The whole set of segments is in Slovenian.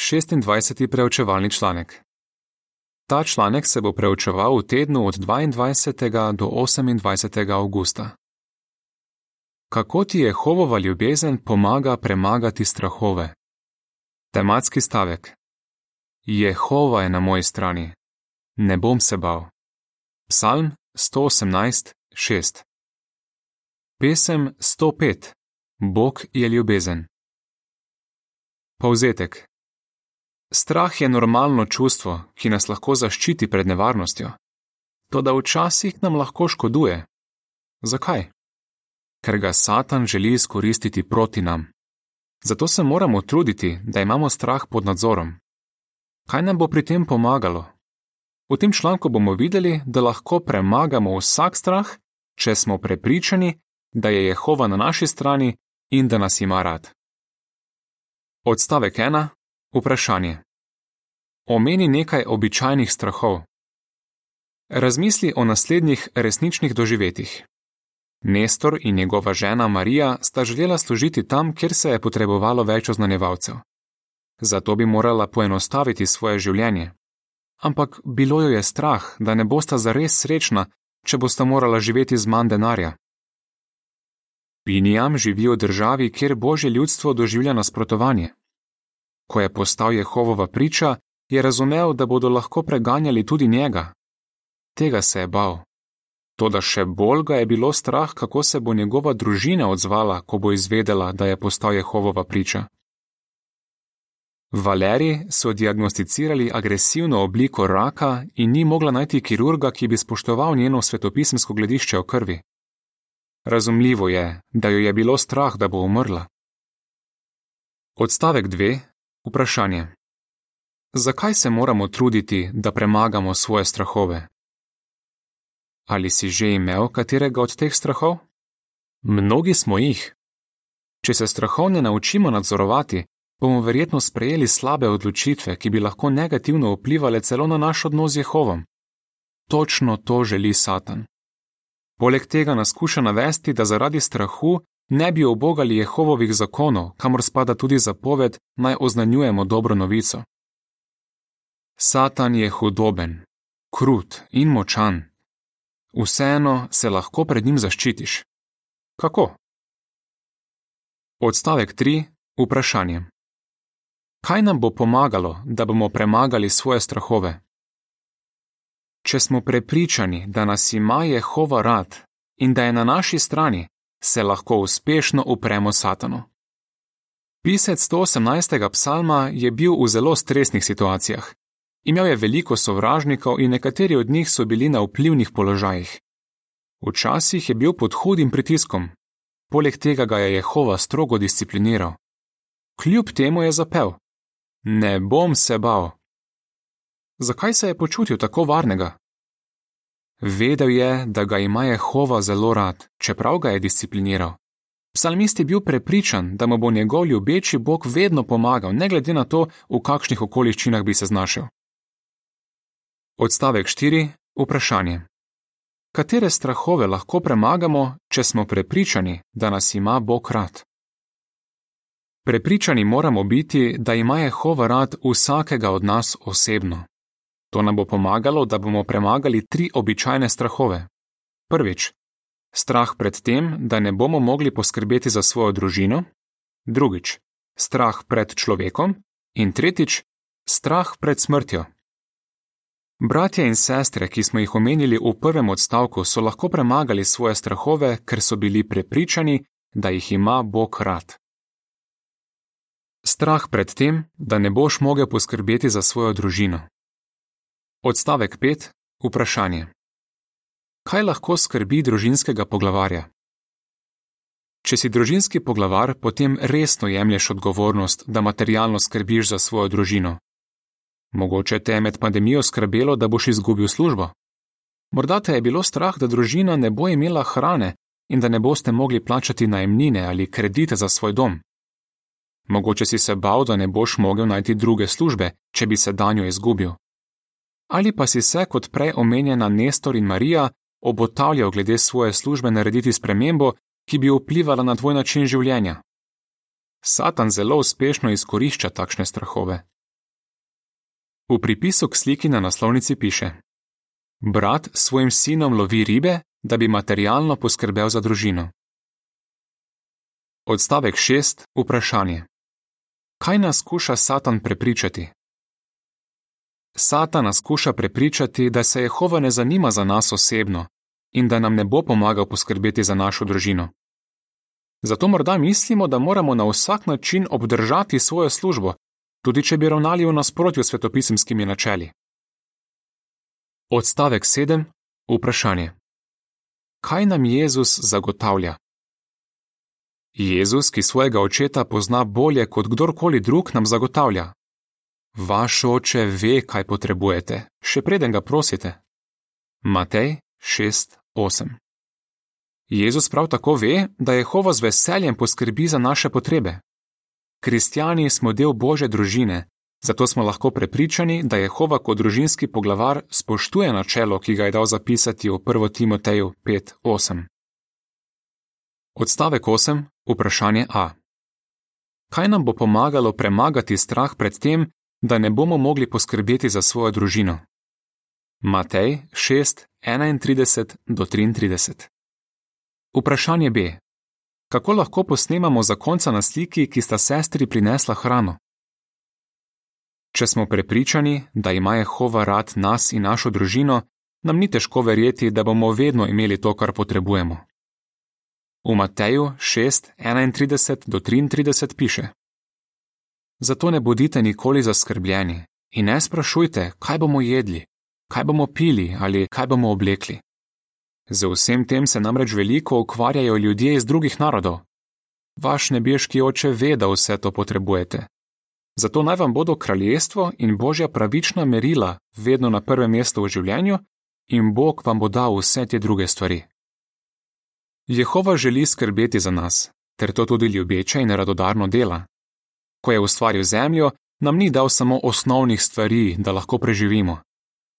26. preučevalni članek. Ta članek se bo preučeval v tednu od 22. do 28. augusta. Kako ti je Hovova ljubezen pomaga premagati strahove? Tematski stavek. Jehova je na moji strani. Ne bom se bal. Psalm 118, 6. Pesem 105. Bog je ljubezen. Povzetek. Strah je normalno čustvo, ki nas lahko zaščiti pred nevarnostjo. Toda včasih nam lahko škoduje. Zakaj? Ker ga Satan želi izkoristiti proti nam. Zato se moramo truditi, da imamo strah pod nadzorom. Kaj nam bo pri tem pomagalo? V tem članku bomo videli, da lahko premagamo vsak strah, če smo prepričani, da je Jehova na naši strani in da nas ima rad. Odstavek 1. Vprašanje. Omeni nekaj običajnih strahov. Razmisli o naslednjih resničnih doživetjih. Nestor in njegova žena Marija sta želela služiti tam, kjer se je potrebovalo več oznanjevalcev. Zato bi morala poenostaviti svoje življenje. Ampak bilo jo je strah, da ne bosta zares srečna, če bosta morala živeti z manj denarja. Pinijam živi v državi, kjer božje ljudstvo doživlja nasprotovanje. Ko je postal Jehovova priča, je razumel, da bodo lahko preganjali tudi njega. Tega se je bal. Toda še bolj ga je bilo strah, kako se bo njegova družina odzvala, ko bo izvedela, da je postal Jehovova priča. Valeri so diagnosticirali agresivno obliko raka in ni mogla najti kirurga, ki bi spoštoval njeno svetopisemsko gledišče o krvi. Razumljivo je, da jo je bilo strah, da bo umrla. Odstavek 2. Vprašanje. Zakaj se moramo truditi, da premagamo svoje strahove? Ali si že imel katerega od teh strahov? Mnogi smo jih. Če se strahov ne naučimo nadzorovati, bomo verjetno sprejeli slabe odločitve, ki bi lahko negativno vplivali celo na naš odnos z Jehovom. Točno to želi Satan. Poleg tega nas skuša navesti, da zaradi strahu ne bi obogali Jehovovih zakonov, kamor spada tudi zapoved, naj oznanjujemo dobro novico. Satan je hudoben, krut in močan. Vseeno se lahko pred njim zaščitiš. Kako? Odstavek 3. Vprašanje. Kaj nam bo pomagalo, da bomo premagali svoje strahove? Če smo prepričani, da nas ima Jehova rad in da je na naši strani, se lahko uspešno upremo Satanu. Pisec 118. psalma je bil v zelo stresnih situacijah. Imel je veliko sovražnikov in nekateri od njih so bili na vplivnih položajih. Včasih je bil pod hudim pritiskom, poleg tega ga je Jehova strogo discipliniral. Kljub temu je zapel: Ne bom se bal. Zakaj se je počutil tako varnega? Vedel je, da ga ima Jehova zelo rad, čeprav ga je discipliniral. Psalmist je bil prepričan, da mu bo njegov ljubeči Bog vedno pomagal, ne glede na to, v kakšnih okoliščinah bi se znašel. Odstavek 4. Vprašanje. Katere strahove lahko premagamo, če smo prepričani, da nas ima Bog rad? Prepričani moramo biti, da ima Jehova rad vsakega od nas osebno. To nam bo pomagalo, da bomo premagali tri običajne strahove. Prvič, strah pred tem, da ne bomo mogli poskrbeti za svojo družino, drugič, strah pred človekom in tretjič, strah pred smrtjo. Bratje in sestre, ki smo jih omenili v prvem odstavku, so lahko premagali svoje strahove, ker so bili prepričani, da jih ima Bog rad. Strah pred tem, da ne boš mogel poskrbeti za svojo družino. Odstavek 5. Vprašanje. Kaj lahko skrbi družinskega poglavarja? Če si družinski poglavar, potem resno jemlješ odgovornost, da materialno skrbiš za svojo družino. Mogoče te je med pandemijo skrbelo, da boš izgubil službo. Morda te je bilo strah, da družina ne bo imela hrane in da ne boste mogli plačati najemnine ali kredite za svoj dom. Mogoče si se bal, da ne boš mogel najti druge službe, če bi se danjo izgubil. Ali pa si se, kot prej omenjena Nestor in Marija, obotavljal glede svoje službe narediti spremembo, ki bi vplivala na tvoj način življenja. Satan zelo uspešno izkorišča takšne strahove. V pripisu k sliki na naslovnici piše: Brat s svojim sinom lovi ribe, da bi materialno poskrbel za družino. Odstavek 6. Vprašanje. Kaj nas skuša Satan prepričati? Satan nas skuša prepričati, da se Jehova ne zanima za nas osebno in da nam ne bo pomagal poskrbeti za našo družino. Zato morda mislimo, da moramo na vsak način obdržati svojo službo, tudi če bi ravnali v nasprotju s svetopisemskimi načeli. Odstavek 7. Vprašanje. Kaj nam Jezus zagotavlja? Jezus, ki svojega očeta pozna bolje kot kdorkoli drug, nam zagotavlja: Vaš oče ve, kaj potrebujete, še preden ga prosite. Matej 6:8. Jezus prav tako ve, da Jehova z veseljem poskrbi za naše potrebe. Kristijani smo del Božje družine, zato smo lahko prepričani, da Jehova kot družinski poglavar spoštuje načelo, ki ga je dal zapisati v 1. Timoteju 5:8. Odstavek 8. Vprašanje A. Kaj nam bo pomagalo premagati strah pred tem, da ne bomo mogli poskrbeti za svojo družino? Matej 6, 31 do 33. Vprašanje B. Kako lahko posnemamo zakonca na sliki, ki sta sestri prinesla hrano? Če smo prepričani, da ima Jehova rad nas in našo družino, nam ni težko verjeti, da bomo vedno imeli to, kar potrebujemo. V Mateju 6, 31 do 33 piše: Zato ne bodite nikoli zaskrbljeni in ne sprašujte, kaj bomo jedli, kaj bomo pili ali kaj bomo oblekli. Z vsem tem se namreč veliko ukvarjajo ljudje iz drugih narodov. Vaš nebeški oče ve, da vse to potrebujete. Zato naj vam bodo kraljestvo in božja pravična merila vedno na prvem mestu v življenju, in Bog vam bo dal vse te druge stvari. Jehova želi skrbeti za nas, ter to tudi ljubeče in radodarno dela. Ko je ustvaril zemljo, nam ni dal samo osnovnih stvari, da lahko preživimo.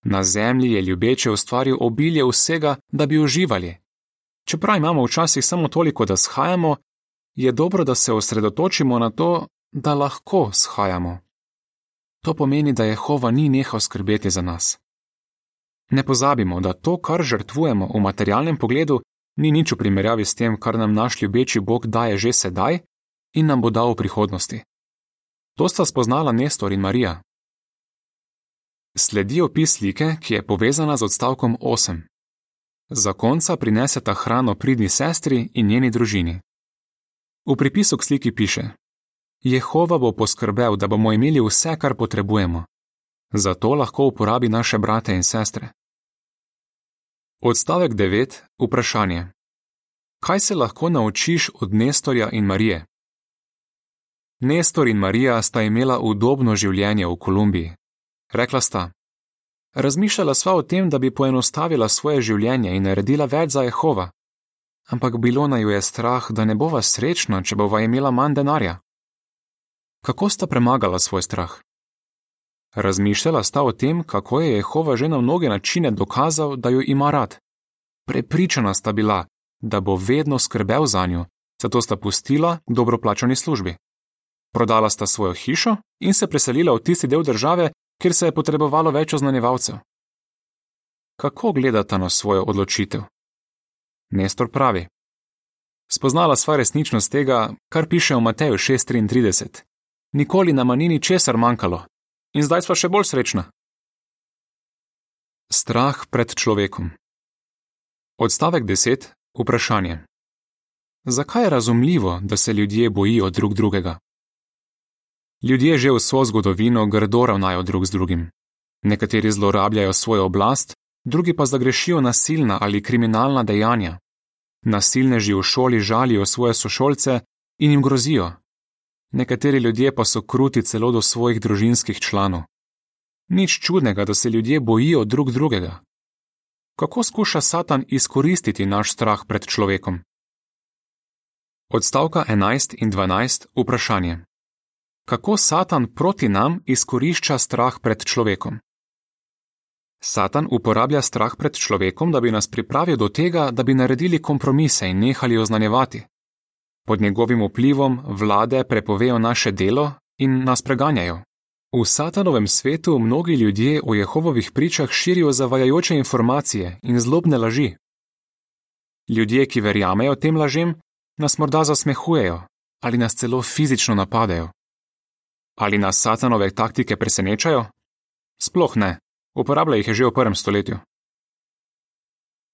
Na zemlji je ljubeče ustvaril obilje vsega, da bi uživali. Čeprav imamo včasih samo toliko, da shajamo, je dobro, da se osredotočimo na to, da lahko shajamo. To pomeni, da Jehova ni nehal skrbeti za nas. Ne pozabimo, da to, kar žrtvujemo v materialnem pogledu, ni nič v primerjavi s tem, kar nam naš ljubeči Bog daje že sedaj in nam bo dal v prihodnosti. To sta spoznala Nestor in Marija. Sledi opis slike, ki je povezana z odstavkom 8. Zakonca prineseta hrano pridni sestri in njeni družini. V pripisu k sliki piše: Jehova bo poskrbel, da bomo imeli vse, kar potrebujemo. Zato lahko uporabi naše brate in sestre. Odstavek 9. Vprašanje. Kaj se lahko naučiš od Nestorja in Marije? Nestor in Marija sta imela udobno življenje v Kolumbiji. Rekla sta: Razmišljala sva o tem, da bi poenostavila svoje življenje in naredila več za Jehova. Ampak bilo naju je strah, da ne bova srečna, če bova imela manj denarja. Kako sta premagala svoj strah? Razmišljala sta o tem, kako je Jehova že na mnoge načine dokazal, da jo ima rad. Prepričana sta bila, da bo vedno skrbel za njo, zato sta pustila dobro plačani službi. Prodala sta svojo hišo in se preselila v tisti del države, kjer se je potrebovalo več oznanjevalcev. Kako gledata na svojo odločitev? Nestor pravi: Spoznala sva resničnost tega, kar piše v Mateju 6:33. Nikoli nama ni ničesar manjkalo, in zdaj sva še bolj srečna. Strah pred človekom. Odstavek 10. Vprašanje. Zakaj je razumljivo, da se ljudje bojijo drug drugega? Ljudje že vso zgodovino grdo ravnajo drug z drugim. Nekateri zlorabljajo svojo oblast, drugi pa zagrešijo nasilna ali kriminalna dejanja. Nasilneži v šoli žalijo svoje sošolce in jim grozijo, nekateri ljudje pa so kruti celo do svojih družinskih članov. Nič čudnega, da se ljudje bojijo drug drugega. Kako skuša Satan izkoristiti naš strah pred človekom? Odstavka 11 in 12 vprašanje. Kako Satan proti nam izkorišča strah pred človekom? Satan uporablja strah pred človekom, da bi nas pripravil do tega, da bi naredili kompromise in nehali oznanjevati. Pod njegovim vplivom vlade prepovejo naše delo in nas preganjajo. V satanovem svetu mnogi ljudje o Jehovovih pričah širijo zavajajoče informacije in zlobne laži. Ljudje, ki verjamejo tem lažem, nas morda zasmehujejo ali nas celo fizično napadajo. Ali nas satanove taktike presenečajo? Sploh ne, uporablja jih je že v prvem stoletju.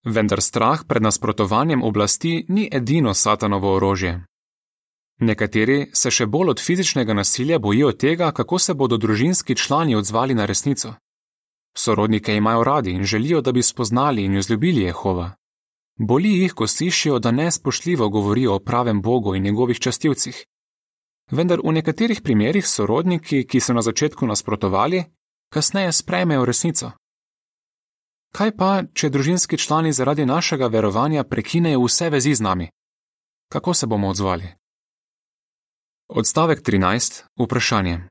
Vendar strah pred nasprotovanjem oblasti ni edino satanovo orožje. Nekateri se še bolj od fizičnega nasilja bojijo tega, kako se bodo družinski člani odzvali na resnico. Sorodnike imajo radi in želijo, da bi spoznali in vzljubili Jehova. Boli jih, ko slišijo, da nespoštljivo govorijo o pravem Bogu in njegovih častilcih. Vendar v nekaterih primerjih sorodniki, ki so na začetku nasprotovali, kasneje sprejmejo resnico. Kaj pa, če družinski člani zaradi našega verovanja prekinejo vse vezi z nami? Kako se bomo odzvali? Odstavek 13. Vprašanje.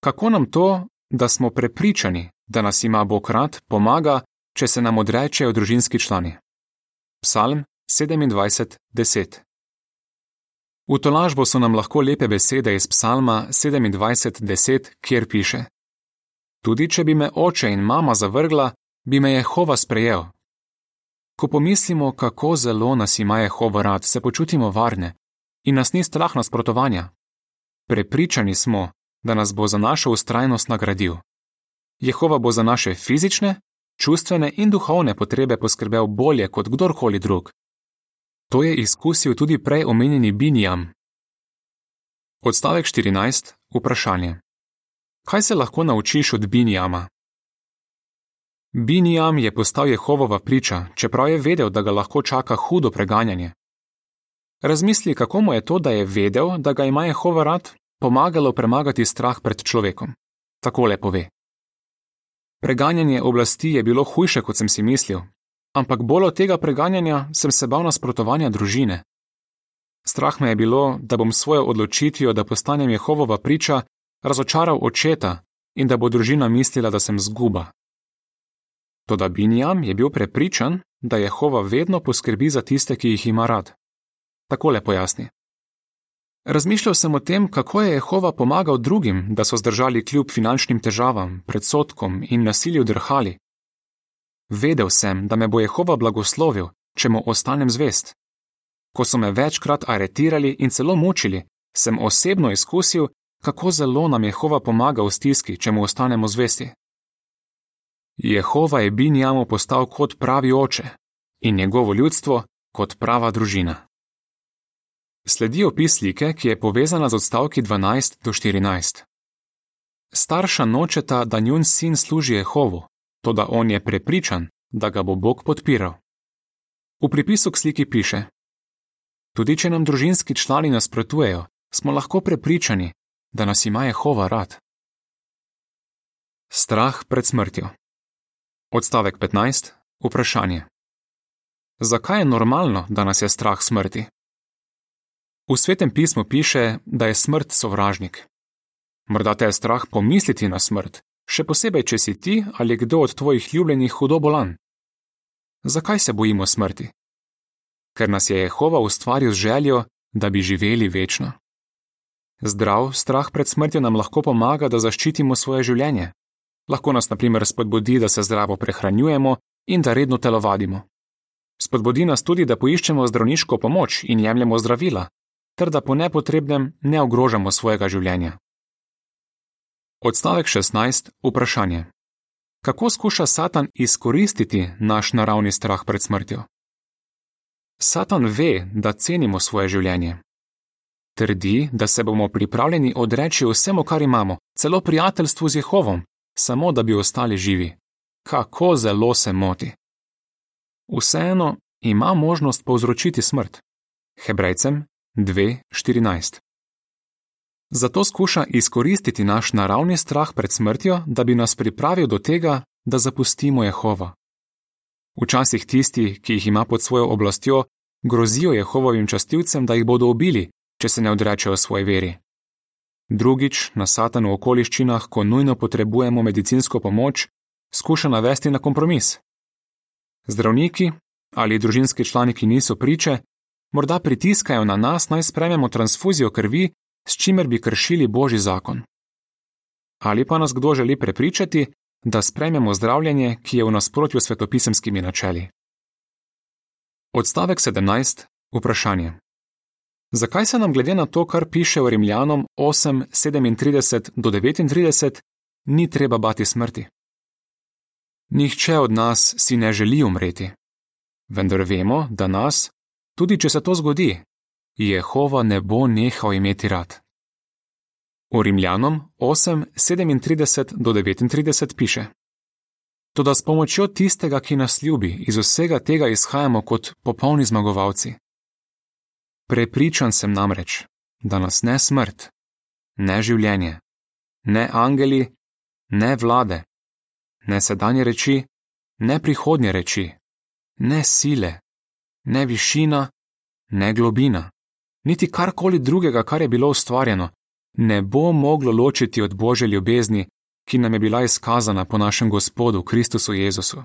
Kako nam to, da smo prepričani, da nas ima Bog rad, pomaga, če se nam odrečejo družinski člani? Psalm 27:10. V tolažbo so nam lahko lepe besede iz Psalma 27:10, kjer piše: Tudi če bi me oče in mama zavrgla, bi me Jehova sprejel. Ko pomislimo, kako zelo nas ima Jehova rad, se počutimo varne in nas ni strah nasprotovanja. Prepričani smo, da nas bo za našo ustrajnost nagradil. Jehova bo za naše fizične, čustvene in duhovne potrebe poskrbel bolje kot kdorkoli drug. To je izkusil tudi prej omenjeni Binjam. Odstavek 14. Vprašanje. Kaj se lahko naučiš od Binjama? Binjam je postal Jehovova priča, čeprav je vedel, da ga lahko čaka hudo preganjanje. Razmisli, kako mu je to, da je vedel, da ga ima Jehova rad, pomagalo premagati strah pred človekom. Takole pove. Preganjanje oblasti je bilo hujše, kot sem si mislil, ampak bolj od tega preganjanja sem se bal nasprotovanja družine. Strah me je bilo, da bom svojo odločitvijo, da postanem Jehovova priča, razočaral očeta in da bo družina mislila, da sem zguba. Toda Binjam je bil prepričan, da Jehova vedno poskrbi za tiste, ki jih ima rad. Takole pojasni. Razmišljal sem o tem, kako je Jehova pomagal drugim, da so zdržali kljub finančnim težavam, predsotkom in nasilju drhali. Vedel sem, da me bo Jehova blagoslovil, če mu ostanem zvest. Ko so me večkrat aretirali in celo mučili, sem osebno izkusil, kako zelo nam Jehova pomaga v stiski, če mu ostanemo zvesti. Jehova je Binjamu postal kot pravi oče in njegovo ljudstvo kot prava družina. Sledi opis slike, ki je povezana z odstavki 12 do 14. Starša nočeta, da njun sin služi Jehovu, to da on je prepričan, da ga bo Bog podpiral. V pripisu k sliki piše: Tudi če nam družinski člani nasprotujejo, smo lahko prepričani, da nas ima Jehova rad. Strah pred smrtjo. Odstavek 15. Vprašanje. Zakaj je normalno, da nas je strah smrti? V svetem pismu piše, da je smrt sovražnik. Morda te je strah pomisliti na smrt, še posebej, če si ti ali kdo od tvojih ljubljenih hudo bolan. Zakaj se bojimo smrti? Ker nas je Jehova ustvaril z željo, da bi živeli večno. Zdrav strah pred smrtjo nam lahko pomaga, da zaščitimo svoje življenje. Lahko nas, na primer, spodbudi, da se zdravo prehranjujemo in da redno telovadimo. Spodbudi nas tudi, da poiščemo zdravniško pomoč in jemljemo zdravila, ter da po nepotrebnem ne ogrožamo svojega življenja. Odstavek 16. Vprašanje. Kako skuša Satan izkoristiti naš naravni strah pred smrtjo? Satan ve, da cenimo svoje življenje. Trdi, da se bomo pripravljeni odreči vsemu, kar imamo, celo prijateljstvu z Jehovom, samo da bi ostali živi. Kako zelo se moti. Vseeno ima možnost povzročiti smrt. Hebrejcem 2:14. Zato skuša izkoristiti naš naravni strah pred smrtjo, da bi nas pripravil do tega, da zapustimo Jehova. Včasih tisti, ki jih ima pod svojo oblastjo, grozijo Jehovovim častilcem, da jih bodo ubili, če se ne odrečejo svoji veri. Drugič, na satanu okoliščinah, ko nujno potrebujemo medicinsko pomoč, skuša navesti na kompromis. Zdravniki ali družinski člani, ki niso priče, morda pritiskajo na nas, naj sprememo transfuzijo krvi, s čimer bi kršili božji zakon. ali pa nas kdo želi prepričati, da sprejmemo zdravljenje, ki je v nasprotju s svetopisemskimi načeli. Odstavek 17. Vprašanje. Zakaj se nam glede na to, kar piše v Rimljanom 8:37 do 39, ni treba bati smrti? Nihče od nas si ne želi umreti. Vendar vemo, da nas, tudi če se to zgodi, Jehova ne bo nehal imeti rad. V Rimljanom 8:37 do 39 piše: Toda s pomočjo tistega, ki nas ljubi, iz vsega tega izhajamo kot popolni zmagovalci. Prepričan sem namreč, da nas ne smrt, ne življenje, ne angeli, ne vlade, ne sedanje reči, ne prihodnje reči, ne sile, ne višina, ne globina, niti karkoli drugega, kar je bilo ustvarjeno, ne bo moglo ločiti od Božje ljubezni, ki nam je bila izkazana po našem Gospodu Kristusu Jezusu.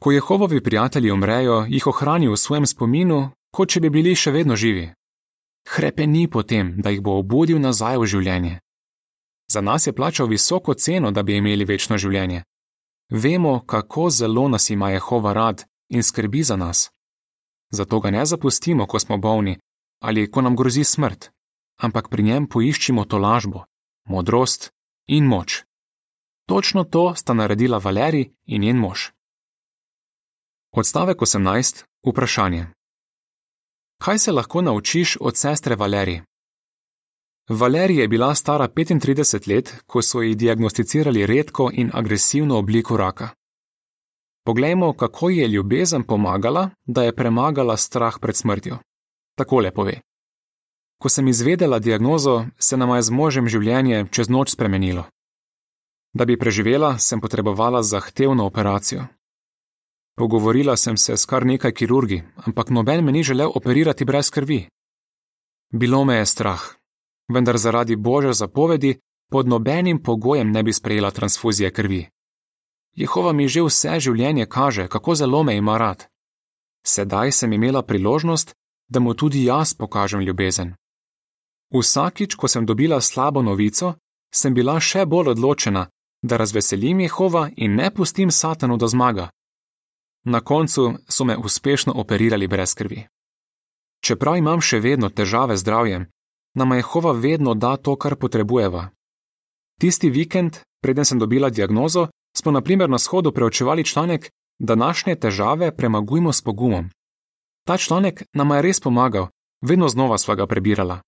Ko Jehovovi prijatelji umrejo, jih ohrani v svojem spominu, kot če bi bili še vedno živi. Hrepe ni potem, da jih bo obudil nazaj v življenje. Za nas je plačal visoko ceno, da bi imeli večno življenje. Vemo, kako zelo nas ima Jehova rad in skrbi za nas. Zato ga ne zapustimo, ko smo bolni ali ko nam grozi smrt, ampak pri njem poiščimo to lažbo, modrost in moč. Točno to sta naredila Valeri in njen mož. Odstavek 18. Vprašanje. Kaj se lahko naučiš od sestre Valeri? Valerija je bila stara 35 let, ko so ji diagnosticirali redko in agresivno obliko raka. Poglejmo, kako je ljubezen pomagala, da je premagala strah pred smrtjo. Takole pove: Ko sem izvedela diagnozo, se nama je z možem življenje čez noč spremenilo. Da bi preživela, sem potrebovala zahtevno operacijo. Pogovorila sem se s kar nekaj kirurgi, ampak noben me ni želel operirati brez krvi. Bilo me je strah, vendar zaradi božje zapovedi pod nobenim pogojem ne bi sprejela transfuzije krvi. Jehova mi že vse življenje kaže, kako zelo me ima rad. Sedaj sem imela priložnost, da mu tudi jaz pokažem ljubezen. Vsakič, ko sem dobila slabo novico, sem bila še bolj odločena, da razveselim Jehova in ne pustim Satanu, da zmaga. Na koncu so me uspešno operirali brez krvi. Čeprav imam še vedno težave z zdravjem, nama Jehova vedno da to, kar potrebujeva. Tisti vikend, preden sem dobila diagnozo, smo na primer na shodu preučevali članek Današnje težave premagujmo s pogumom. Ta članek nama je res pomagal, vedno znova sva ga prebirala.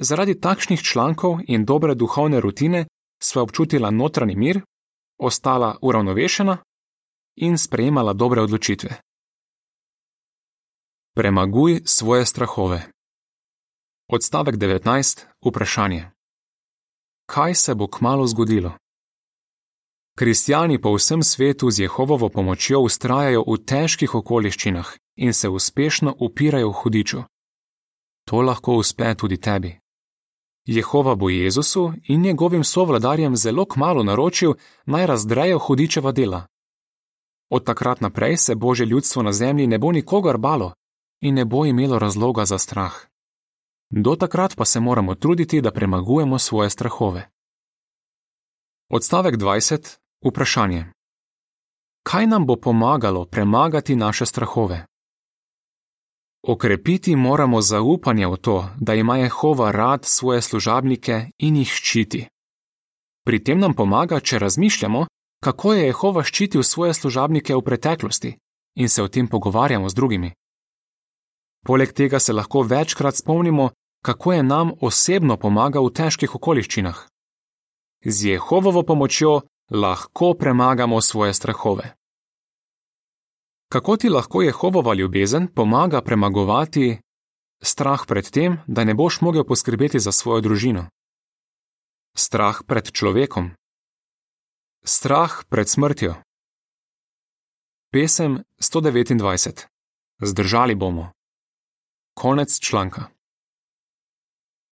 Zaradi takšnih člankov in dobre duhovne rutine sva občutila notranji mir, ostala uravnovešena in sprejemala dobre odločitve. Premaguj svoje strahove. Odstavek 19. Vprašanje. Kaj se bo kmalo zgodilo? Kristijani po vsem svetu z Jehovovo pomočjo ustrajajo v težkih okoliščinah in se uspešno upirajo hudiču. To lahko uspe tudi tebi. Jehova bo Jezusu in njegovim sovladarjem zelo kmalo naročil, naj razdrejo hudičeva dela. Od takrat naprej se Božje ljudstvo na zemlji ne bo nikogar balo in ne bo imelo razloga za strah do takrat pa se moramo truditi, da premagujemo svoje strahove. Odstavek 20. Vprašanje. Kaj nam bo pomagalo premagati naše strahove? Okrepiti moramo zaupanje v to, da ima Jehova rad svoje služabnike in jih ščiti. Pri tem nam pomaga, če razmišljamo, kako je Jehova ščitil svoje služabnike v preteklosti in se o tem pogovarjamo z drugimi. Poleg tega se lahko večkrat spomnimo, kako je nam osebno pomagal v težkih okoliščinah. Z Jehovovo pomočjo lahko premagamo svoje strahove. Kako ti lahko Jehovova ljubezen pomaga premagovati strah pred tem, da ne boš mogel poskrbeti za svojo družino? Strah pred človekom. Strah pred smrtjo. Pesem 129. Zdržali bomo. Konec članka.